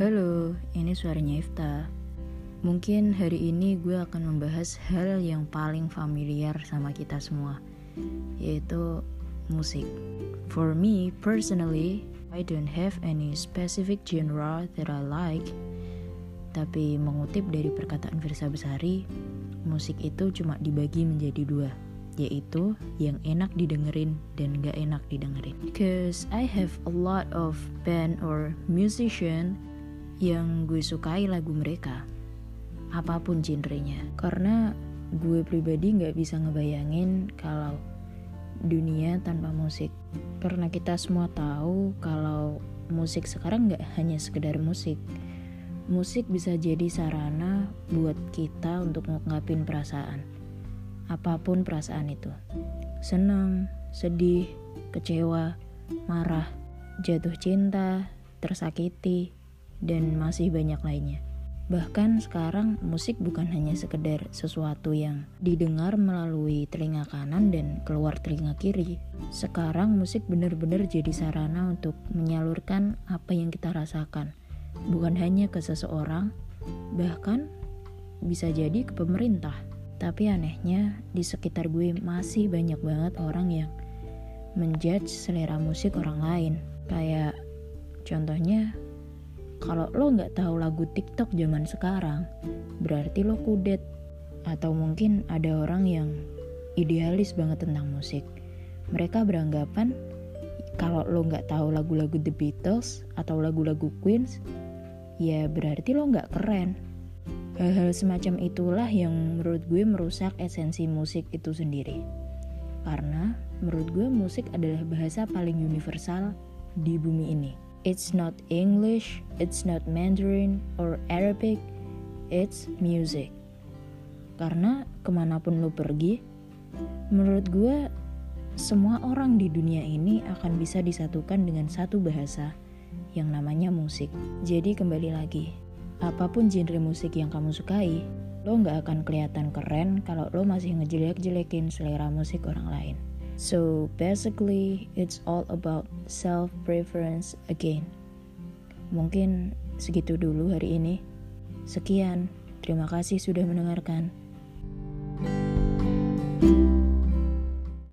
Halo, ini suaranya Ifta. Mungkin hari ini gue akan membahas hal yang paling familiar sama kita semua, yaitu musik. For me, personally, I don't have any specific genre that I like. Tapi mengutip dari perkataan Versa Besari, musik itu cuma dibagi menjadi dua, yaitu yang enak didengerin dan gak enak didengerin. Cause I have a lot of band or musician yang gue sukai lagu mereka, apa pun genrenya. Karena gue pribadi gak bisa ngebayangin kalau dunia tanpa musik. Karena kita semua tahu kalau musik sekarang gak hanya sekedar musik, Musik bisa jadi sarana buat kita untuk ngungkapin perasaan. Apa pun perasaan itu. Senang, sedih, kecewa, marah, jatuh cinta, tersakiti, dan masih banyak lainnya. Bahkan sekarang musik bukan hanya sekedar sesuatu yang didengar melalui telinga kanan dan keluar telinga kiri. Sekarang musik benar-benar jadi sarana untuk menyalurkan apa yang kita rasakan bukan hanya ke seseorang, bahkan bisa jadi ke pemerintah. Tapi anehnya, di sekitar gue masih banyak banget orang yang menjudge selera musik orang lain. Kayak contohnya, kalau lo nggak tahu lagu TikTok zaman sekarang, berarti lo kudet. Atau mungkin ada orang yang idealis banget tentang musik. Mereka beranggapan kalau lo nggak tahu lagu-lagu The Beatles atau lagu-lagu Queens, ya berarti lo nggak keren. Hal-hal semacam itulah yang menurut gue merusak esensi musik itu sendiri. Karena menurut gue musik adalah bahasa paling universal di bumi ini. It's not English, it's not Mandarin or Arabic, it's music. Karena ke mana pun lo pergi, menurut gue semua orang di dunia ini akan bisa disatukan dengan satu bahasa yang namanya musik. Jadi kembali lagi, apa pun genre musik yang kamu sukai, lo nggak akan kelihatan keren kalau lo masih ngejelek-jelekin selera musik orang lain. So basically, it's all about self preference again. Mungkin segitu dulu hari ini. Sekian, terima kasih sudah mendengarkan. thank you